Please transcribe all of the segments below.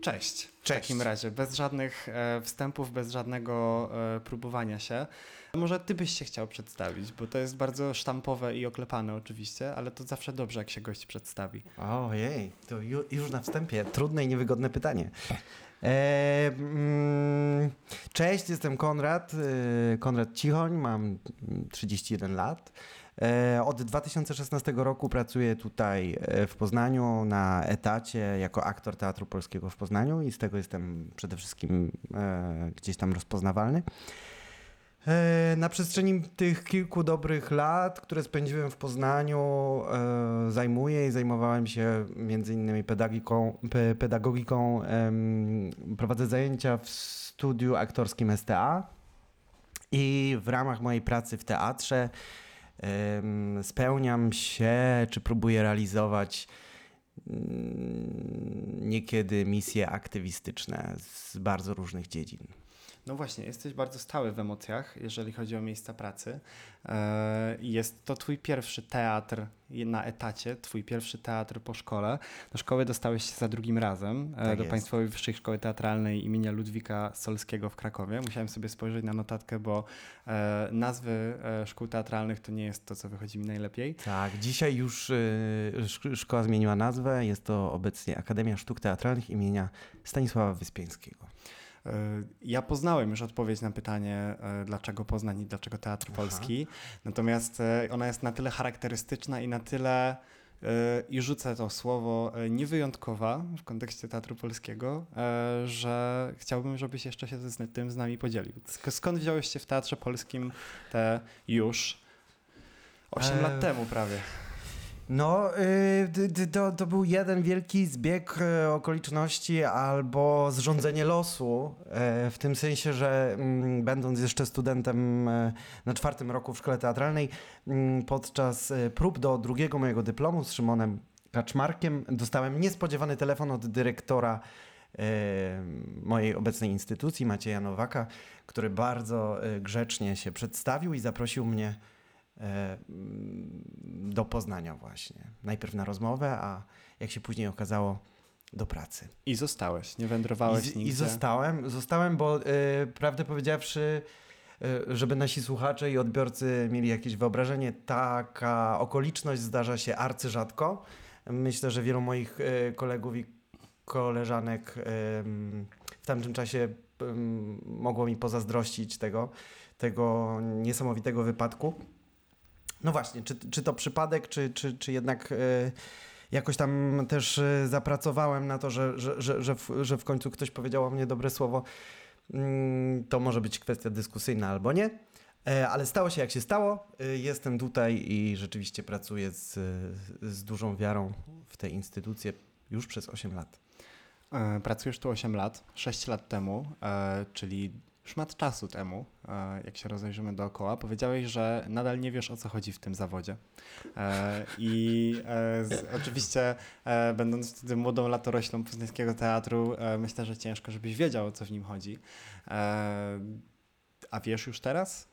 Cześć. W Cześć. takim razie, bez żadnych e, wstępów, bez żadnego e, próbowania się. Może ty byś się chciał przedstawić, bo to jest bardzo sztampowe i oklepane oczywiście, ale to zawsze dobrze, jak się gość przedstawi. Ojej, to ju, już na wstępie trudne i niewygodne pytanie. E, mm, cześć, jestem Konrad, e, Konrad Cichoń, mam 31 lat. E, od 2016 roku pracuję tutaj e, w Poznaniu na etacie jako aktor Teatru Polskiego w Poznaniu i z tego jestem przede wszystkim e, gdzieś tam rozpoznawalny. Na przestrzeni tych kilku dobrych lat, które spędziłem w Poznaniu, zajmuję i zajmowałem się między innymi pedagogiką, pe, pedagogiką prowadzę zajęcia w studiu aktorskim STA i w ramach mojej pracy w teatrze spełniam się, czy próbuję realizować mm, niekiedy misje aktywistyczne z bardzo różnych dziedzin. No właśnie, jesteś bardzo stały w emocjach, jeżeli chodzi o miejsca pracy. E, Jest to twój pierwszy teatr na etacie, twój pierwszy teatr po szkole. Do szkoły dostałeś się za drugim razem, e, Tak do jest. Państwowej Wyższej Szkoły Teatralnej imienia Ludwika Solskiego w Krakowie. Musiałem sobie spojrzeć na notatkę, bo e, nazwy szkół teatralnych to nie jest to, co wychodzi mi najlepiej. Tak, dzisiaj już szk- szkoła zmieniła nazwę. Jest to obecnie Akademia Sztuk Teatralnych imienia Stanisława Wyspiańskiego. Ja poznałem już odpowiedź na pytanie, e, dlaczego Poznań i dlaczego Teatr Polski. Natomiast e, ona jest na tyle charakterystyczna i na tyle, e, i rzucę to słowo, niewyjątkowa w kontekście Teatru Polskiego, że chciałbym, żebyś jeszcze się z tym z nami podzielił. Sk- Skąd wziąłeś się w Teatrze Polskim te już 8 E, lat temu prawie? No, y, to, to był jeden wielki zbieg y, okoliczności albo zrządzenie losu, y, w tym sensie, że mm, będąc jeszcze studentem na czwartym roku w szkole teatralnej, mm, podczas prób do drugiego mojego dyplomu z Szymonem Kaczmarkiem dostałem niespodziewany telefon od dyrektora mojej obecnej instytucji, Macieja Nowaka, który bardzo grzecznie się przedstawił i zaprosił mnie do Poznania właśnie. Najpierw na rozmowę, a jak się później okazało, do pracy. I zostałeś, nie wędrowałeś I, nigdzie. I zostałem, zostałem, bo e, prawdę powiedziawszy, e, żeby nasi słuchacze i odbiorcy mieli jakieś wyobrażenie, taka okoliczność zdarza się arcyrzadko. Myślę, że wielu moich e, kolegów i koleżanek w tamtym czasie mogło mi pozazdrościć tego, tego niesamowitego wypadku. No właśnie, czy, czy to przypadek, czy, czy, czy jednak e, jakoś tam też e, zapracowałem na to, że, że, że, że, w, że w końcu ktoś powiedział o mnie dobre słowo. Mm, To może być kwestia dyskusyjna albo nie. E, Ale stało się jak się stało. Jestem tutaj i rzeczywiście pracuję z, z dużą wiarą w tę instytucję już przez 8 lat. Pracujesz tu 8 lat, 6 lat temu, czyli szmat czasu temu, jak się rozejrzymy dookoła, powiedziałeś, że nadal nie wiesz o co chodzi w tym zawodzie. E, I e, z, oczywiście, e, będąc wtedy młodą latoroślą poznańskiego teatru, e, myślę, że ciężko, żebyś wiedział o co w nim chodzi. E, a wiesz już teraz?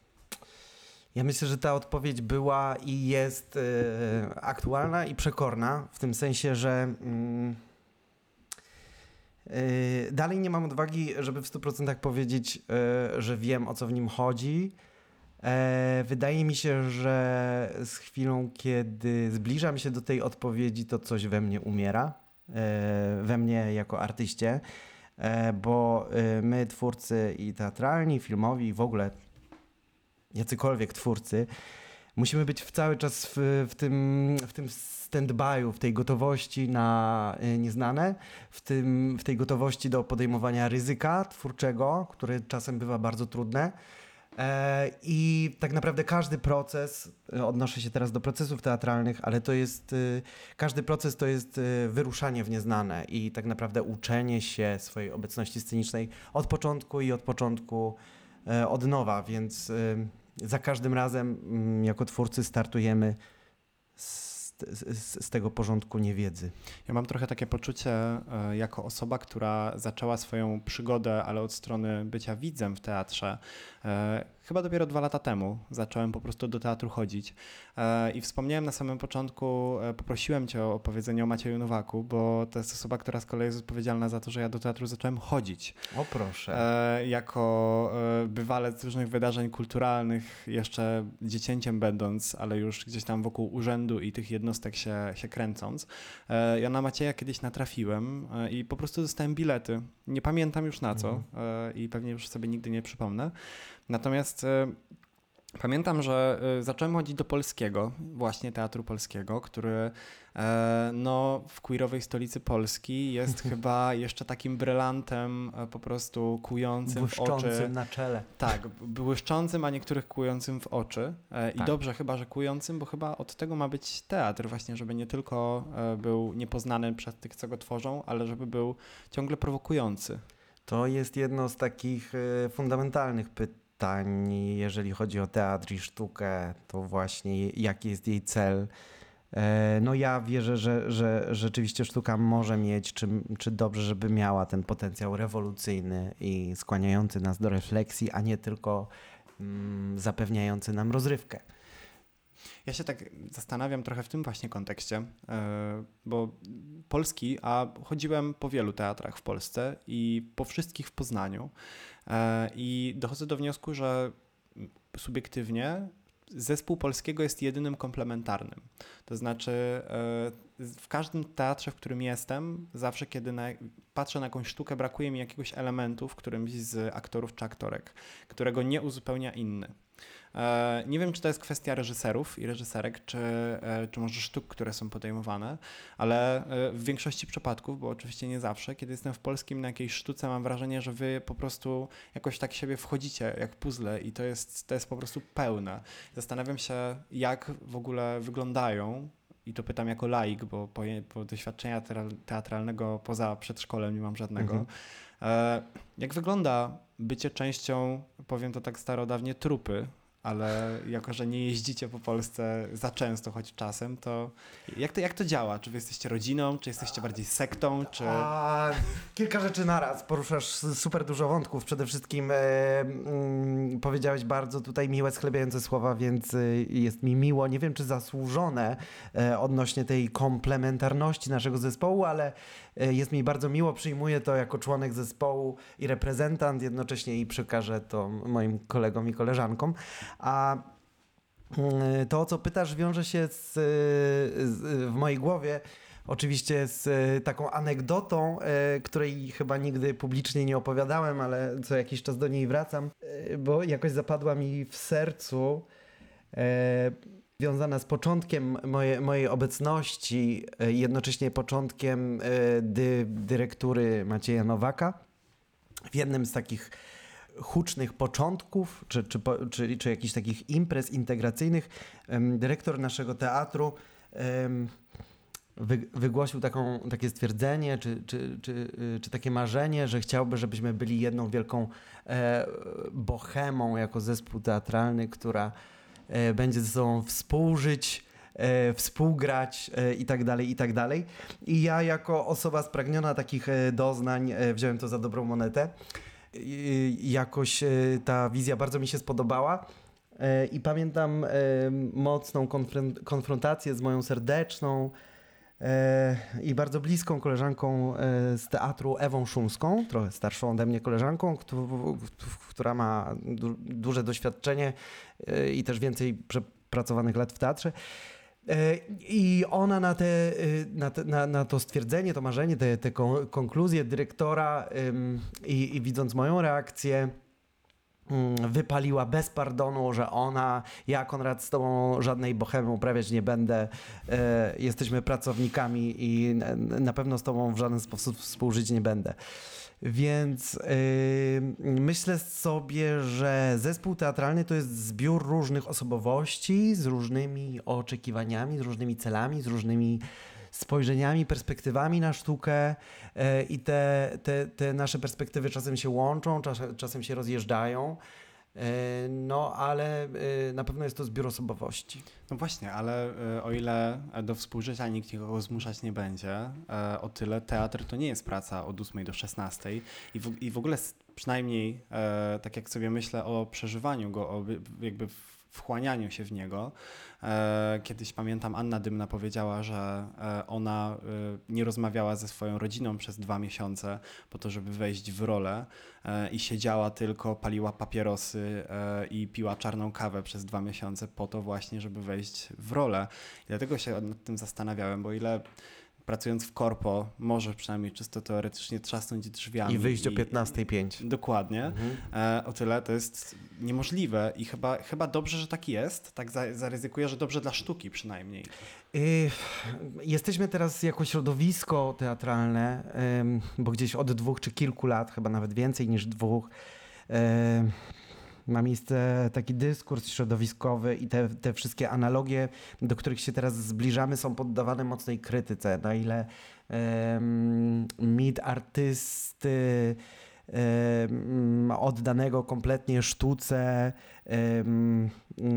Ja myślę, że ta odpowiedź była i jest e, aktualna i przekorna, w tym sensie, że mm, e, dalej nie mam odwagi, żeby w 100% powiedzieć, e, że wiem o co w nim chodzi. E, wydaje mi się, że z chwilą, kiedy zbliżam się do tej odpowiedzi, to coś we mnie umiera. We mnie jako artyście. Bo my, twórcy i teatralni, filmowi, i w ogóle jacykolwiek twórcy, musimy być w cały czas w, w tym, w tym stand-by'u, w tej gotowości na y, nieznane, w, tym, w tej gotowości do podejmowania ryzyka twórczego, które czasem bywa bardzo trudne. E, I tak naprawdę każdy proces, e, odnoszę się teraz do procesów teatralnych, ale to jest, każdy proces to jest wyruszanie w nieznane i tak naprawdę uczenie się swojej obecności scenicznej od początku i od początku e, od nowa, więc za każdym razem mm, jako twórcy startujemy z, z, z tego porządku niewiedzy. Ja mam trochę takie poczucie, e, jako osoba, która zaczęła swoją przygodę, ale od strony bycia widzem w teatrze, chyba dopiero dwa lata temu zacząłem po prostu do teatru chodzić. E, I wspomniałem na samym początku, e, poprosiłem cię o opowiedzenie o Macieju Nowaku, bo to jest osoba, która z kolei jest odpowiedzialna za to, że ja do teatru zacząłem chodzić. O proszę. E, jako e, bywalec różnych wydarzeń kulturalnych, jeszcze dziecięciem będąc, ale już gdzieś tam wokół urzędu i tych jednostek się, się kręcąc. E, ja na Macieja kiedyś natrafiłem e, i po prostu dostałem bilety. Nie pamiętam już na co e, i pewnie już sobie nigdy nie przypomnę. Natomiast e, Pamiętam, że e, zacząłem chodzić do polskiego, właśnie teatru polskiego, który e, no, w queerowej stolicy Polski jest chyba jeszcze takim brylantem po prostu kującym w oczy. Błyszczącym na czele. Tak, błyszczącym, a niektórych kującym w oczy. I Tak. dobrze chyba, że kującym, bo chyba od tego ma być teatr właśnie, żeby nie tylko był niepoznany przez tych, co go tworzą, ale żeby był ciągle prowokujący. To jest jedno z takich fundamentalnych pytań, jeżeli chodzi o teatr i sztukę, to właśnie jaki jest jej cel. E, No ja wierzę, że, że rzeczywiście sztuka może mieć, czy, czy dobrze, żeby miała ten potencjał rewolucyjny i skłaniający nas do refleksji, a nie tylko mm, zapewniający nam rozrywkę. Ja się tak zastanawiam trochę w tym właśnie kontekście, e, bo polski, a chodziłem po wielu teatrach w Polsce i po wszystkich w Poznaniu i dochodzę do wniosku, że subiektywnie zespół polskiego jest jedynym komplementarnym. To znaczy e, w każdym teatrze, w którym jestem, zawsze kiedy na, patrzę na jakąś sztukę, brakuje mi jakiegoś elementu w którymś z aktorów czy aktorek, którego nie uzupełnia inny. E, Nie wiem, czy to jest kwestia reżyserów i reżyserek, czy, e, czy może sztuk, które są podejmowane, ale e, w większości przypadków, bo oczywiście nie zawsze, kiedy jestem w polskim na jakiejś sztuce, mam wrażenie, że wy po prostu jakoś tak siebie wchodzicie jak puzzle i to jest, to jest po prostu pełne. Zastanawiam się, jak w ogóle wyglądają. I to pytam jako laik, bo, po, bo doświadczenia teatral- teatralnego poza przedszkolem nie mam żadnego. Mhm. Jak wygląda bycie częścią, powiem to tak starodawnie, trupy, ale jako, że nie jeździcie po Polsce za często, choć czasem, to jak to, jak to działa? Czy wy jesteście rodziną, czy jesteście bardziej sektą, czy... A, kilka rzeczy naraz. Poruszasz super dużo wątków. Przede wszystkim e, mm, powiedziałeś bardzo tutaj miłe, schlebiające słowa, więc e, jest mi miło. Nie wiem, czy zasłużone e, odnośnie tej komplementarności naszego zespołu, ale e, jest mi bardzo miło. Przyjmuję to jako członek zespołu i reprezentant jednocześnie i przekażę to moim kolegom i koleżankom. A mm, to, o co pytasz, wiąże się z, z, w mojej głowie oczywiście z e, taką anegdotą, e, której chyba nigdy publicznie nie opowiadałem, ale co jakiś czas do niej wracam, e, bo jakoś zapadła mi w sercu. Związana z początkiem moje, mojej obecności, jednocześnie początkiem dy, dyrektury Macieja Nowaka. W jednym z takich hucznych początków, czy, czy, czy, czy jakichś takich imprez integracyjnych, dyrektor naszego teatru wygłosił taką, takie stwierdzenie, czy, czy, czy, y, czy takie marzenie, że chciałby, żebyśmy byli jedną wielką e, bohemą jako zespół teatralny, która e, będzie ze sobą współżyć, e, współgrać e, i tak dalej, i tak dalej. I ja jako osoba spragniona takich e, doznań e, wziąłem to za dobrą monetę. Jakoś e, ta wizja bardzo mi się spodobała. E, I pamiętam e, mocną konfron- konfrontację z moją serdeczną i bardzo bliską koleżanką z teatru Ewą Szumską, trochę starszą ode mnie koleżanką, któ- która ma du- duże doświadczenie i też więcej przepracowanych lat w teatrze. E, I ona na, te, e, na, te, na, na to stwierdzenie, to marzenie, te, te kon- konkluzje dyrektora i, i widząc moją reakcję, mm, wypaliła bez pardonu, że ona, ja Konrad z tobą żadnej bohemy uprawiać nie będę, e, jesteśmy pracownikami i na pewno z tobą w żaden sposób współżyć nie będę. Więc y, myślę sobie, że zespół teatralny to jest zbiór różnych osobowości z różnymi oczekiwaniami, z różnymi celami, z różnymi spojrzeniami, perspektywami na sztukę e, i te, te, te nasze perspektywy czasem się łączą, czasem, czasem się rozjeżdżają. E, No, ale e, na pewno jest to zbiór osobowości. No właśnie, ale e, o ile do współżycia nikt nikogo zmuszać nie będzie, o tyle teatr to nie jest praca od 8 do 16 i w, i w ogóle przynajmniej tak jak sobie myślę o przeżywaniu go, jakby wchłanianiu się w niego. E, kiedyś pamiętam, Anna Dymna powiedziała, że e, ona e, nie rozmawiała ze swoją rodziną przez dwa miesiące po to, żeby wejść w rolę i siedziała tylko, paliła papierosy i piła czarną kawę przez dwa miesiące po to właśnie, żeby wejść w rolę. I dlatego się nad tym zastanawiałem, bo ile pracując w korpo może przynajmniej czysto teoretycznie trzasnąć drzwiami. I wyjść o 15.05. Dokładnie. Mhm. E, o tyle to jest niemożliwe i chyba, chyba dobrze, że tak jest. Tak za, zaryzykuję, że dobrze dla sztuki przynajmniej. Y, Jesteśmy teraz jako środowisko teatralne, ym, bo gdzieś od dwóch czy kilku lat, chyba nawet więcej niż dwóch, ym, ma miejsce taki dyskurs środowiskowy i te, te wszystkie analogie, do których się teraz zbliżamy, są poddawane mocnej krytyce. Na ile ym, mit artysty ym, oddanego kompletnie sztuce, ym,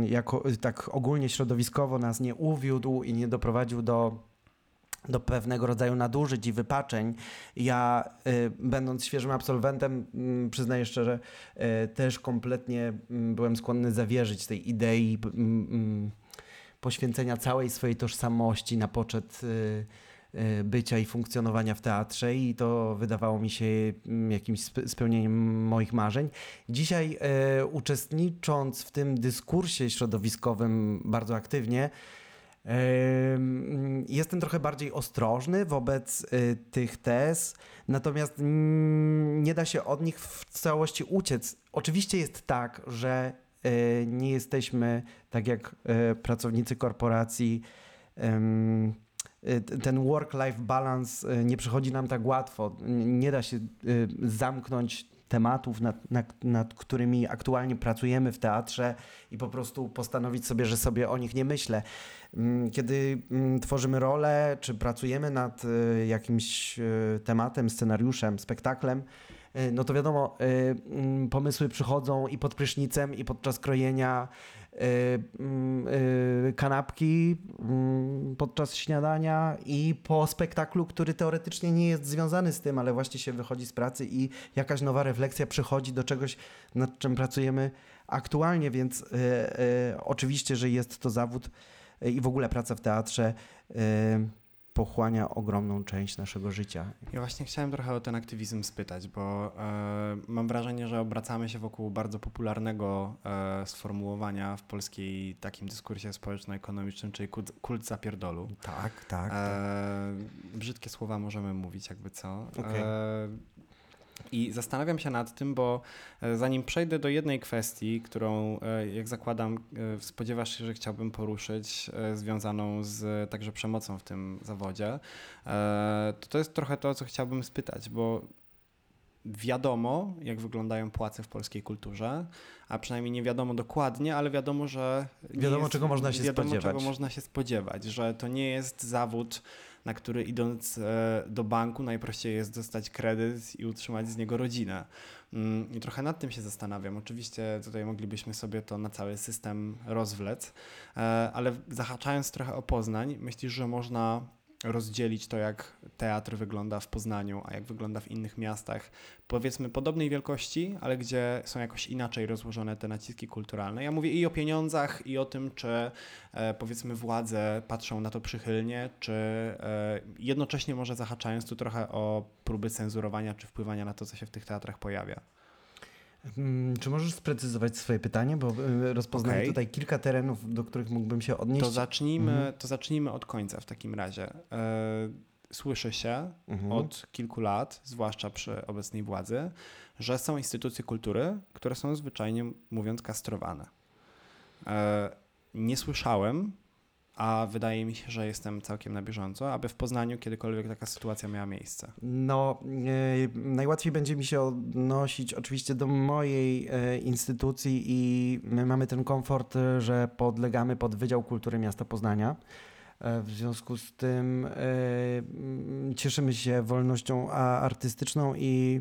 jako tak ogólnie środowiskowo nas nie uwiódł i nie doprowadził do do pewnego rodzaju nadużyć i wypaczeń. Ja, y, będąc świeżym absolwentem, mm, przyznaję szczerze, y, też kompletnie mm, byłem skłonny zawierzyć tej idei mm, poświęcenia całej swojej tożsamości na poczet y, y, bycia i funkcjonowania w teatrze i to wydawało mi się jakimś spe- spełnieniem moich marzeń. Dzisiaj y, uczestnicząc w tym dyskursie środowiskowym bardzo aktywnie, Jestem trochę bardziej ostrożny wobec y, tych tez, natomiast mm, nie da się od nich w całości uciec. Oczywiście jest tak, że y, nie jesteśmy tak jak y, pracownicy korporacji. Ten work-life balance nie przychodzi nam tak łatwo. Nie da się zamknąć tematów, nad, nad, nad którymi aktualnie pracujemy w teatrze i po prostu postanowić sobie, że sobie o nich nie myślę. Mm, Kiedy mm, tworzymy rolę, czy pracujemy nad y, jakimś y, tematem, scenariuszem, spektaklem, no to wiadomo, y, mm, pomysły przychodzą i pod prysznicem, i podczas krojenia y, mm, kanapki, mm, podczas śniadania i po spektaklu, który teoretycznie nie jest związany z tym, ale właśnie się wychodzi z pracy i jakaś nowa refleksja przychodzi do czegoś, nad czym pracujemy aktualnie, więc oczywiście, że jest to zawód i w ogóle praca w teatrze pochłania ogromną część naszego życia. Ja właśnie chciałem trochę o ten aktywizm spytać, bo e, mam wrażenie, że obracamy się wokół bardzo popularnego e, sformułowania w polskiej takim dyskursie społeczno-ekonomicznym, czyli kult, kult zapierdolu. Tak, tak. E, brzydkie słowa możemy mówić, jakby co. Okej. I zastanawiam się nad tym, bo e, zanim przejdę do jednej kwestii, którą, e, jak zakładam, e, spodziewasz się, że chciałbym poruszyć, związaną z także przemocą w tym zawodzie, to to jest trochę to, o co chciałbym spytać, bo wiadomo, jak wyglądają płace w polskiej kulturze, a przynajmniej nie wiadomo dokładnie, ale wiadomo, że Wiadomo, jest, czego można się wiadomo, spodziewać. czego można się spodziewać, że to nie jest zawód, na który idąc e, do banku najprościej jest dostać kredyt i utrzymać z niego rodzinę. Mm, I trochę nad tym się zastanawiam. Oczywiście tutaj moglibyśmy sobie to na cały system rozwlec, e, ale zahaczając trochę o Poznań, myślisz, że można rozdzielić to, jak teatr wygląda w Poznaniu, a jak wygląda w innych miastach, powiedzmy podobnej wielkości, ale gdzie są jakoś inaczej rozłożone te naciski kulturalne. Ja mówię i o pieniądzach, i o tym, czy e, powiedzmy władze patrzą na to przychylnie, czy e, jednocześnie może zahaczając tu trochę o próby cenzurowania, czy wpływania na to, co się w tych teatrach pojawia. Mm, Czy możesz sprecyzować swoje pytanie, bo y, rozpoznaję Okej. tutaj kilka terenów, do których mógłbym się odnieść. To zacznijmy, Mhm. to zacznijmy od końca w takim razie. E, Słyszy się Mhm. od kilku lat, zwłaszcza przy obecnej władzy, że są instytucje kultury, które są zwyczajnie mówiąc kastrowane. E, Nie słyszałem, a wydaje mi się, że jestem całkiem na bieżąco, aby w Poznaniu kiedykolwiek taka sytuacja miała miejsce. No, e, najłatwiej będzie mi się odnosić oczywiście do mojej e, instytucji i my mamy ten komfort, e, że podlegamy pod Wydział Kultury Miasta Poznania. W związku z tym cieszymy się wolnością artystyczną i,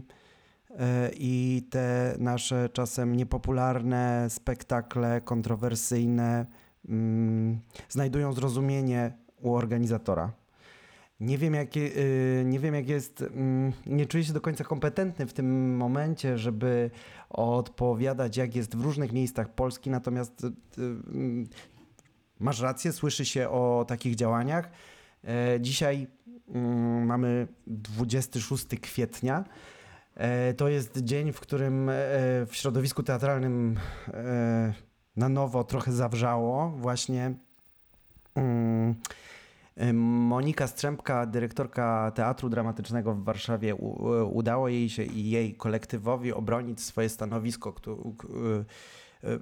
i te nasze czasem niepopularne spektakle, kontrowersyjne, mm, znajdują zrozumienie u organizatora. Nie wiem, jakie, y, nie wiem, jak jest. mm, Nie czuję się do końca kompetentny w tym momencie, żeby odpowiadać, jak jest w różnych miejscach Polski. Natomiast y, y, mm, masz rację, słyszy się o takich działaniach. E, Dzisiaj mamy 26 kwietnia. E, To jest dzień, w którym e, w środowisku teatralnym na nowo trochę zawrzało. Właśnie mm, e, Monika Strzępka, dyrektorka Teatru Dramatycznego w Warszawie, u- udało jej się i jej kolektywowi obronić swoje stanowisko, e,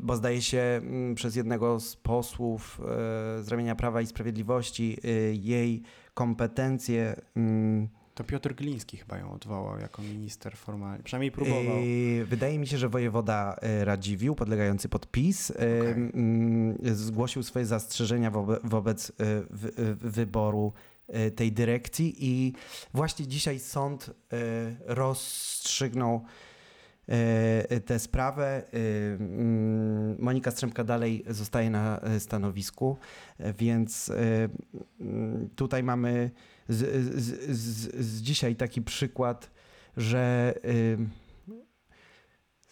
bo zdaje się mm, przez jednego z posłów z ramienia Prawa i Sprawiedliwości jej kompetencje mm, To Piotr Gliński chyba ją odwołał jako minister formalnie. Przynajmniej próbował. Yy, Wydaje mi się, że wojewoda e, Radziwiłł, podlegający pod PiS, e, Okej. mm, zgłosił swoje zastrzeżenia wobe, wobec e, wyboru tej dyrekcji i właśnie dzisiaj sąd rozstrzygnął tę sprawę. Monika Strzemka dalej zostaje na stanowisku, więc tutaj mamy z, z, z, z dzisiaj taki przykład, że y,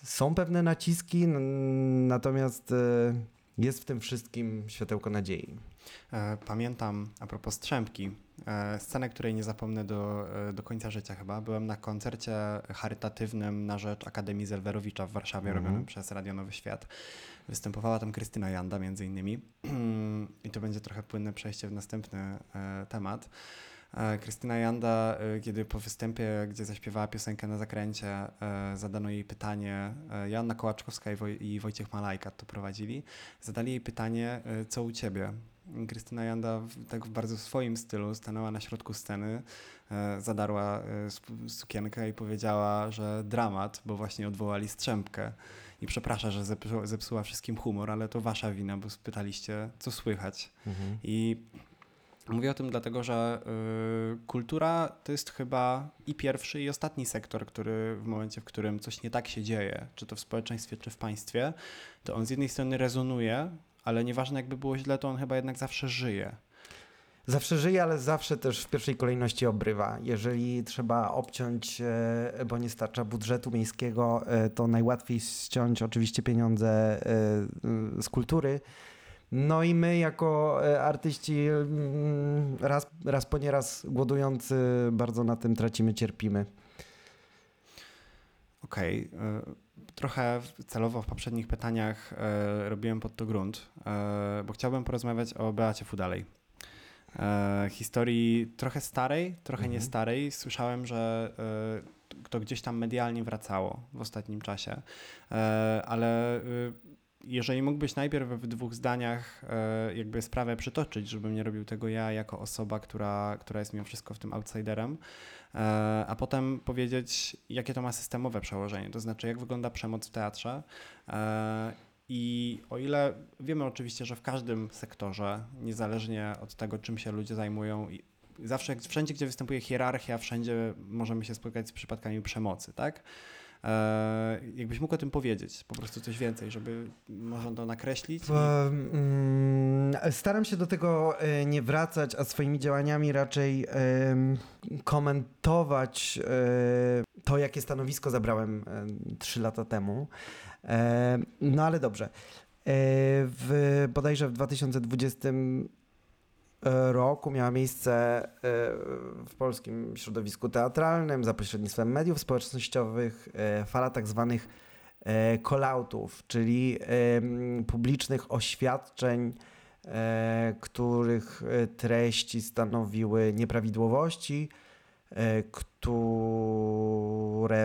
są pewne naciski, natomiast y, jest w tym wszystkim światełko nadziei. E, Pamiętam, a propos Strzępki, e, scenę, której nie zapomnę do, do końca życia chyba. Byłem na koncercie charytatywnym na rzecz Akademii Zelwerowicza w Warszawie, Mhm. robionym przez Radio Nowy Świat. Występowała tam Krystyna Janda między innymi. I to będzie trochę płynne przejście w następny temat. E, Krystyna Janda, e, kiedy po występie, gdzie zaśpiewała piosenkę na zakręcie, e, zadano jej pytanie, Joanna Kołaczkowska i, Woj- i Wojciech Malajka to prowadzili, zadali jej pytanie, co u ciebie? Krystyna Janda w, tak w bardzo swoim stylu stanęła na środku sceny, e, zadarła e, sukienkę i powiedziała, że dramat, bo właśnie odwołali Strzępkę. I przepraszam, że zepsu, zepsuła wszystkim humor, ale to wasza wina, bo spytaliście, co słychać. I mówię o tym dlatego, że y, kultura to jest chyba i pierwszy, i ostatni sektor, który w momencie, w którym coś nie tak się dzieje, czy to w społeczeństwie, czy w państwie, to on z jednej strony rezonuje, ale nieważne jakby było źle, to on chyba jednak zawsze żyje. Zawsze żyje, ale zawsze też w pierwszej kolejności obrywa. Jeżeli trzeba obciąć, e, bo nie starcza budżetu miejskiego, e, to najłatwiej ściąć oczywiście pieniądze e, z kultury. No i my jako e, artyści mm, raz, raz po nieraz głodujący bardzo na tym tracimy, cierpimy. Okej. y, Trochę w- celowo w poprzednich pytaniach e, robiłem pod to grunt, e, bo chciałbym porozmawiać o Beacie Fudalej. E, historii trochę starej, trochę nie Mhm. starej. Słyszałem, że e, to gdzieś tam medialnie wracało w ostatnim czasie, e, ale jeżeli mógłbyś najpierw w dwóch zdaniach e, jakby sprawę przytoczyć, żebym nie robił tego ja jako osoba, która, która jest mimo wszystko w tym outsiderem, e, a potem powiedzieć, jakie to ma systemowe przełożenie, to znaczy jak wygląda przemoc w teatrze. e, I o ile wiemy oczywiście, że w każdym sektorze, niezależnie od tego, czym się ludzie zajmują, zawsze wszędzie, gdzie występuje hierarchia, wszędzie możemy się spotkać z przypadkami przemocy, tak? E, jakbyś mógł o tym powiedzieć, po prostu coś więcej, żeby można to nakreślić. Mm, Staram się do tego e, nie wracać, a swoimi działaniami raczej komentować e, to, jakie stanowisko zabrałem trzy lata temu. No ale dobrze. W, bodajże w 2020 roku miała miejsce e, w polskim środowisku teatralnym za pośrednictwem mediów społecznościowych e, fala tak zwanych e, call-outów, czyli publicznych oświadczeń, e, których e, treści stanowiły nieprawidłowości, e, które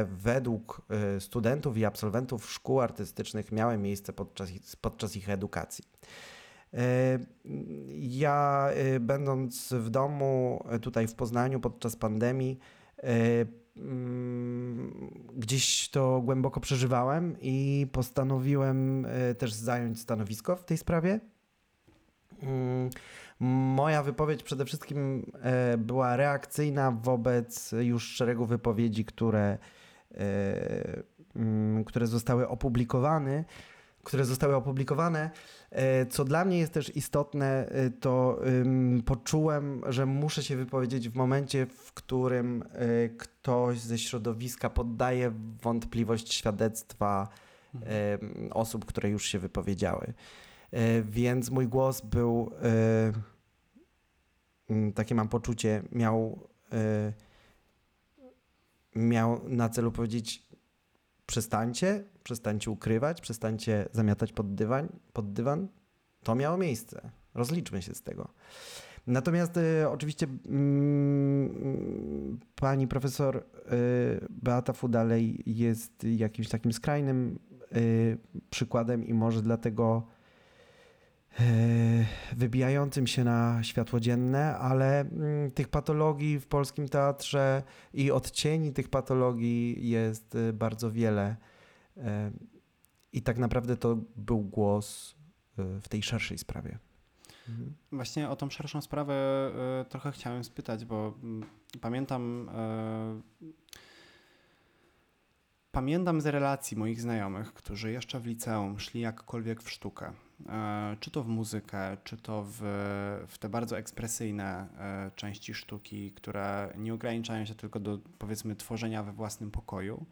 według e, studentów i absolwentów szkół artystycznych miały miejsce podczas, ich- podczas ich edukacji. Ja, e, będąc w domu e, tutaj w Poznaniu podczas pandemii, e, mm, gdzieś to głęboko przeżywałem i postanowiłem e, też zająć stanowisko w tej sprawie. Mm, Moja wypowiedź przede wszystkim była reakcyjna wobec już szeregu wypowiedzi, które, mm, które zostały opublikowane. które zostały opublikowane. E, Co dla mnie jest też istotne, e, to poczułem, że muszę się wypowiedzieć w momencie, w którym e, ktoś ze środowiska poddaje wątpliwość świadectwa osób, które już się wypowiedziały. Więc mój głos był, takie mam poczucie, miał, miał na celu powiedzieć przestańcie, przestańcie ukrywać, przestańcie zamiatać pod dywan, pod dywan. To miało miejsce. Rozliczmy się z tego. Natomiast e, oczywiście mm, pani profesor e, Beata Fudalej jest jakimś takim skrajnym e, przykładem i może dlatego wybijającym się na światło dzienne, ale mm, tych patologii w polskim teatrze i odcieni tych patologii jest e, bardzo wiele. E, I tak naprawdę to był głos e, w tej szerszej sprawie. Mhm. Właśnie o tą szerszą sprawę e, trochę chciałem spytać, bo mm, pamiętam. Pamiętam z relacji moich znajomych, którzy jeszcze w liceum szli jakkolwiek w sztukę. E, Czy to w muzykę, czy to w, w te bardzo ekspresyjne e, części sztuki, które nie ograniczają się tylko do powiedzmy tworzenia we własnym pokoju.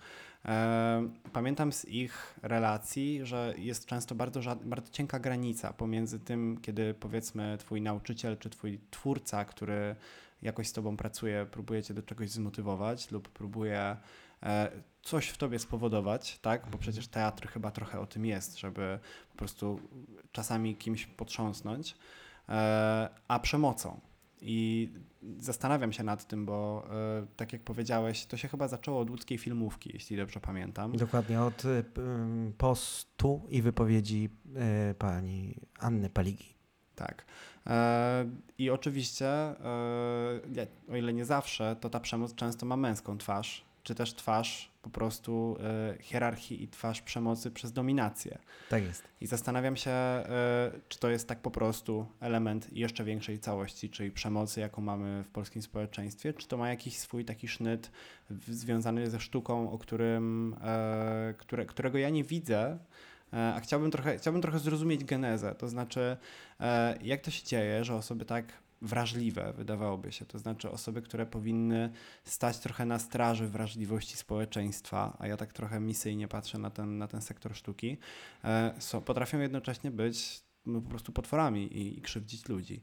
E, Pamiętam z ich relacji, że jest często bardzo, bardzo cienka granica pomiędzy tym, kiedy powiedzmy twój nauczyciel czy twój twórca, który jakoś z tobą pracuje, próbuje cię do czegoś zmotywować lub próbuje coś w tobie spowodować, tak? Bo przecież teatr chyba trochę o tym jest, żeby po prostu czasami kimś potrząsnąć, e, a przemocą. I zastanawiam się nad tym, bo e, tak jak powiedziałeś, to się chyba zaczęło od łódzkiej filmówki, jeśli dobrze pamiętam. Dokładnie od y, postu i wypowiedzi pani Anny Paligi. Tak. E, I oczywiście, e, o ile nie zawsze, to ta przemoc często ma męską twarz, czy też twarz po prostu e, hierarchii i twarz przemocy przez dominację. Tak jest. I zastanawiam się, e, czy to jest tak po prostu element jeszcze większej całości, czyli przemocy, jaką mamy w polskim społeczeństwie, czy to ma jakiś swój taki sznyt związany ze sztuką, o którym, e, które, którego ja nie widzę, a chciałbym trochę, chciałbym trochę zrozumieć genezę, to znaczy jak to się dzieje, że osoby tak wrażliwe, wydawałoby się, to znaczy osoby, które powinny stać trochę na straży wrażliwości społeczeństwa, a ja tak trochę misyjnie patrzę na ten, na ten sektor sztuki, e, są, potrafią jednocześnie być no, po prostu potworami i, i krzywdzić ludzi.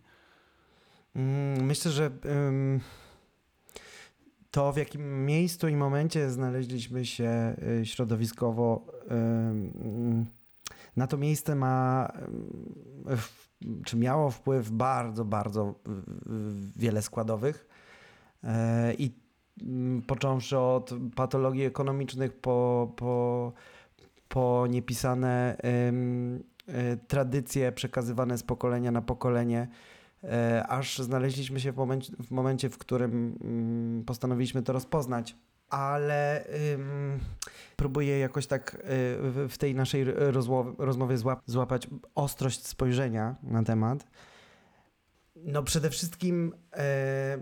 Mm, Myślę, że to w jakim miejscu i momencie znaleźliśmy się y, środowiskowo, na to miejsce ma, czy miało wpływ bardzo, bardzo wiele składowych. E, I mm, począwszy od patologii ekonomicznych po, po, po niepisane y, tradycje przekazywane z pokolenia na pokolenie, e, aż znaleźliśmy się w momencie, w, momencie, w którym mm, postanowiliśmy to rozpoznać. Ale ym, próbuję jakoś tak y, w, tej naszej rozmowie, złap, złapać ostrość spojrzenia na temat. No przede wszystkim e,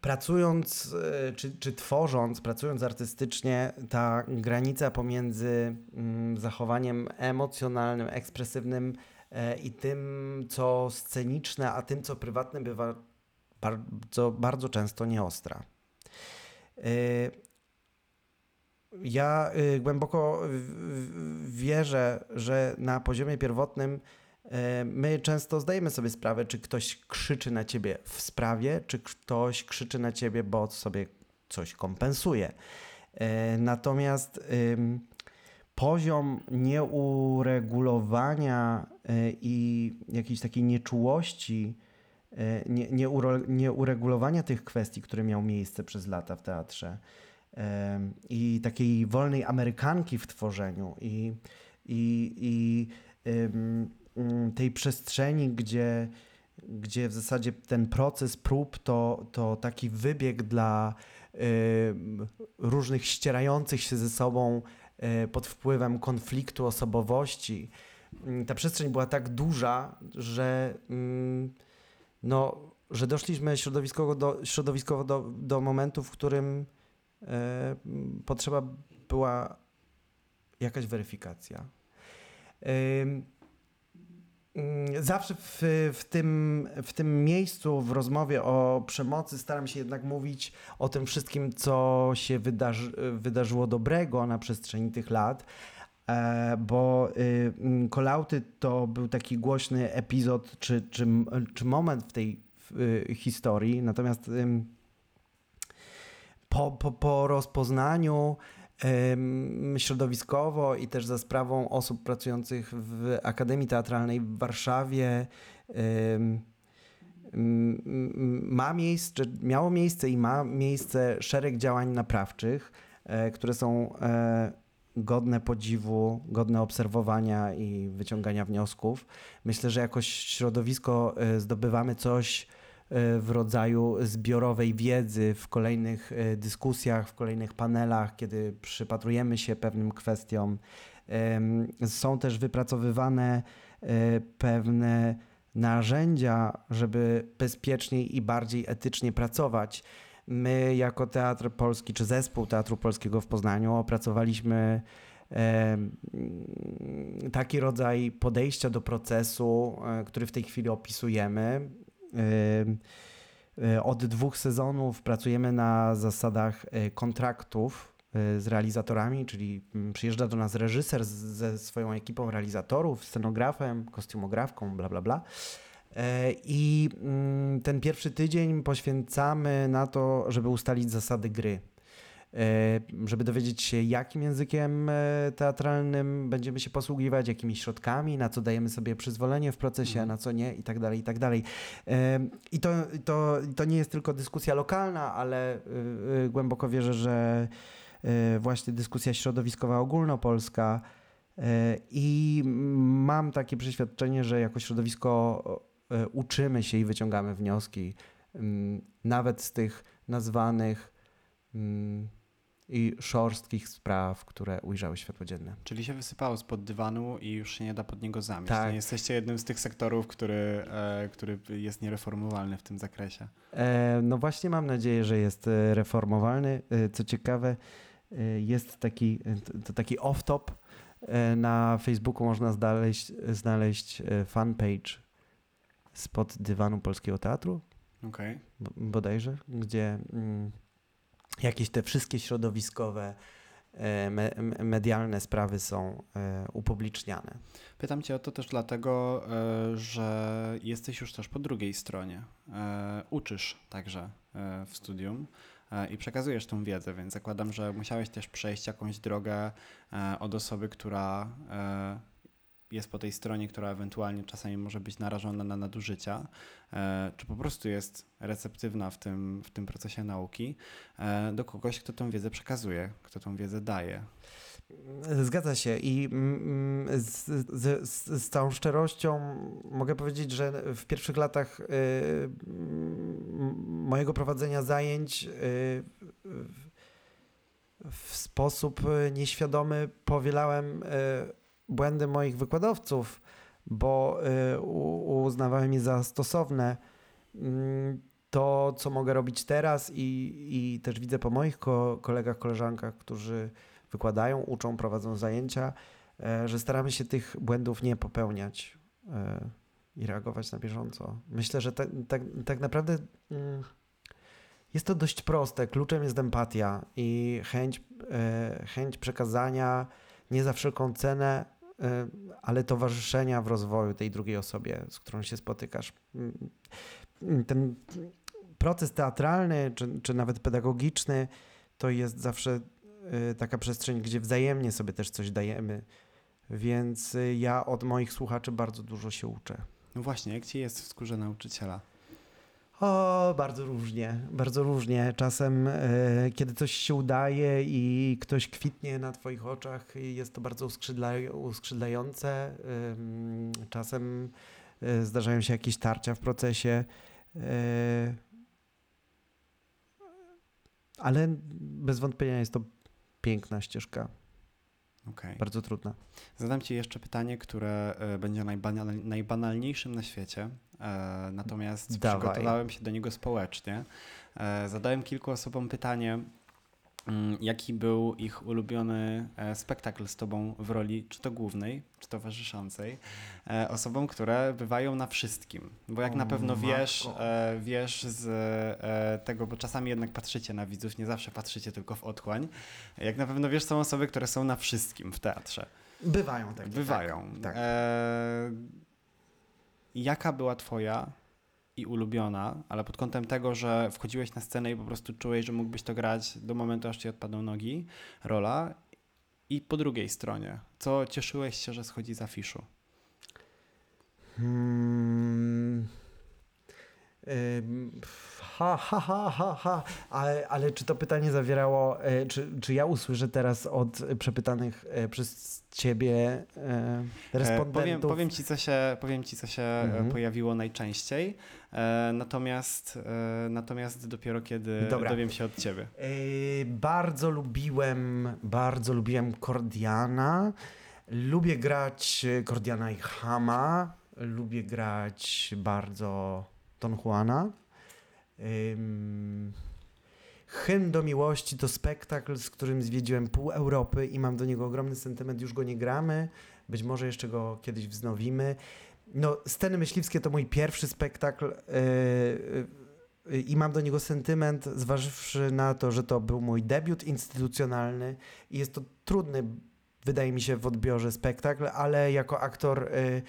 pracując e, czy, czy tworząc, pracując artystycznie, ta granica pomiędzy mm, zachowaniem emocjonalnym, ekspresywnym e, i tym, co sceniczne, a tym, co prywatne, bywa bardzo, bardzo często nieostra. E, Ja y, głęboko wierzę, że na poziomie pierwotnym e, my często zdajemy sobie sprawę, czy ktoś krzyczy na ciebie w sprawie, czy ktoś krzyczy na ciebie, bo sobie coś kompensuje. Natomiast poziom nieuregulowania i jakiejś takiej nieczułości, e, nie, nieuro- nieuregulowania tych kwestii, które miał miejsce przez lata w teatrze i takiej wolnej amerykanki w tworzeniu i, i, i ym, tej przestrzeni, gdzie, gdzie w zasadzie ten proces prób to, to taki wybieg dla różnych ścierających się ze sobą y, pod wpływem konfliktu osobowości. Ym, Ta przestrzeń była tak duża, że ym, no, że doszliśmy środowiskowo do, środowiskowo do, do momentu, w którym e, potrzeba była jakaś weryfikacja. Mm, Zawsze w, w, tym, w tym miejscu, w rozmowie o przemocy, staram się jednak mówić o tym wszystkim, co się wydarzy, wydarzyło dobrego na przestrzeni tych lat, bo y, mm, kolauty to był taki głośny epizod czy, czy, czy moment w tej y, historii, natomiast po, po, po rozpoznaniu środowiskowo i też za sprawą osób pracujących w Akademii Teatralnej w Warszawie ma miejsce, miało miejsce i ma miejsce szereg działań naprawczych, e, które są e, godne podziwu, godne obserwowania i wyciągania wniosków. Myślę, że jakoś środowisko e, zdobywamy coś e, w rodzaju zbiorowej wiedzy w kolejnych e, dyskusjach, w kolejnych panelach, kiedy przypatrujemy się pewnym kwestiom. Są też wypracowywane pewne narzędzia, żeby bezpieczniej i bardziej etycznie pracować. My, jako Teatr Polski, czy zespół Teatru Polskiego w Poznaniu, opracowaliśmy taki rodzaj podejścia do procesu, e, który w tej chwili opisujemy. E, Od dwóch sezonów pracujemy na zasadach e, kontraktów z realizatorami, czyli mm, przyjeżdża do nas reżyser ze swoją ekipą realizatorów, scenografem, kostiumografką, bla bla bla. E, I mm, ten pierwszy tydzień poświęcamy na to, żeby ustalić zasady gry. E, Żeby dowiedzieć się, jakim językiem e, teatralnym będziemy się posługiwać, jakimi środkami, na co dajemy sobie przyzwolenie w procesie, Mhm. na co nie i tak dalej, i tak dalej. I to, to, to nie jest tylko dyskusja lokalna, ale y, y, głęboko wierzę, że y, właśnie dyskusja środowiskowa ogólnopolska i mam takie przeświadczenie, że jako środowisko uczymy się i wyciągamy wnioski ym, nawet z tych nazwanych ym, i szorstkich spraw, które ujrzały światło dzienne. Czyli się wysypało spod dywanu i już się nie da pod niego zamieść. Tak. Jesteście jednym z tych sektorów, który, e, który jest niereformowalny w tym zakresie. E, No właśnie mam nadzieję, że jest e, reformowalny. E, Co ciekawe, e, jest taki, e, to- taki off-top. E, Na Facebooku można znaleźć, znaleźć e, fanpage spod dywanu Polskiego Teatru, bo- bodajże, gdzie mm, jakieś te wszystkie środowiskowe, e, me, me- medialne sprawy są e, upubliczniane. Pytam cię o to też dlatego, e, że jesteś już też po drugiej stronie. Uczysz także w studium i przekazujesz tą wiedzę, więc zakładam, że musiałeś też przejść jakąś drogę od osoby, która jest po tej stronie, która ewentualnie czasami może być narażona na nadużycia, e, czy po prostu jest receptywna w tym, w tym procesie nauki, e, do kogoś, kto tą wiedzę przekazuje, kto tą wiedzę daje. Zgadza się i mm, z, z, z, z całą szczerością mogę powiedzieć, że w pierwszych latach y, mm, mojego prowadzenia zajęć y, w- sposób y, nieświadomy powielałem błędy moich wykładowców, bo y, uznawałem je za stosowne. Mm, To, co mogę robić teraz i, i też widzę po moich ko- kolegach, koleżankach, którzy wykładają, uczą, prowadzą zajęcia, e, że staramy się tych błędów nie popełniać e, i reagować na bieżąco. Myślę, że tak, tak, tak naprawdę mm, jest to dość proste. Kluczem jest empatia i chęć, e, chęć przekazania nie za wszelką cenę, ale towarzyszenia w rozwoju tej drugiej osobie, z którą się spotykasz. Mm, Ten proces teatralny, czy, czy nawet pedagogiczny, to jest zawsze y, taka przestrzeń, gdzie wzajemnie sobie też coś dajemy. Więc y, ja od moich słuchaczy bardzo dużo się uczę. No właśnie, jak ci jest w skórze nauczyciela? O, bardzo różnie, bardzo różnie. Czasem, y, kiedy coś się udaje i ktoś kwitnie na Twoich oczach, jest to bardzo uskrzydla, uskrzydlające. Ym, Czasem y, zdarzają się jakieś tarcia w procesie. y, Ale bez wątpienia jest to piękna ścieżka, Okej. bardzo trudna. Zadam Ci jeszcze pytanie, które e, będzie najbanal, najbanalniejszym na świecie, e, natomiast Dawaj. przygotowałem się do niego społecznie. E, zadałem kilku osobom pytanie, Jaki był ich ulubiony e, spektakl z tobą w roli czy to głównej, czy towarzyszącej, e, osobom, które bywają na wszystkim? Bo jak O, na pewno wiesz, matko. e, wiesz z tego, bo czasami jednak patrzycie na widzów, nie zawsze patrzycie tylko w otchłań. Jak na pewno wiesz, są osoby, które są na wszystkim w teatrze. Bywają takie. Bywają. Tak, tak. E, jaka była twoja i ulubiona, ale pod kątem tego, że wchodziłeś na scenę i po prostu czułeś, że mógłbyś to grać do momentu, aż ci odpadną nogi, rola. I po drugiej stronie, co cieszyłeś się, że schodzi z afiszu? Hmm. Ha, ha, ha, ha, ha. Ale, ale czy to pytanie zawierało, e, czy, czy ja usłyszę teraz od przepytanych e, przez ciebie e, E, respondentów? powiem, powiem ci, co się, powiem ci, co się e, Mhm. pojawiło najczęściej, e, natomiast, e, natomiast dopiero kiedy Dobra. dowiem się od ciebie. E, bardzo lubiłem, bardzo lubiłem Kordiana. Lubię grać Kordiana i Hama. Lubię grać bardzo Don Juana. Ym, Hymn do miłości to spektakl, z którym zwiedziłem pół Europy i mam do niego ogromny sentyment. Już go nie gramy, być może jeszcze go kiedyś wznowimy. No, Sceny Myśliwskie to mój pierwszy spektakl yy, yy, i mam do niego sentyment, zważywszy na to, że to był mój debiut instytucjonalny i jest to trudny, wydaje mi się, w odbiorze spektakl, ale jako aktor yy,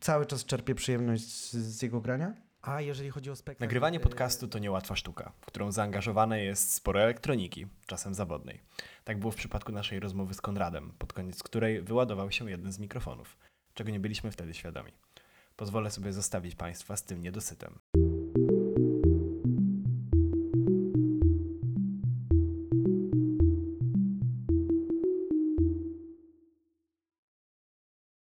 cały czas czerpię przyjemność z, z jego grania. A jeżeli chodzi o spektakl... Nagrywanie yy, podcastu to niełatwa sztuka, w którą zaangażowane jest sporo elektroniki, czasem zawodnej. Tak było w przypadku naszej rozmowy z Konradem, pod koniec której wyładował się jeden z mikrofonów, czego nie byliśmy wtedy świadomi. Pozwolę sobie zostawić Państwa z tym niedosytem.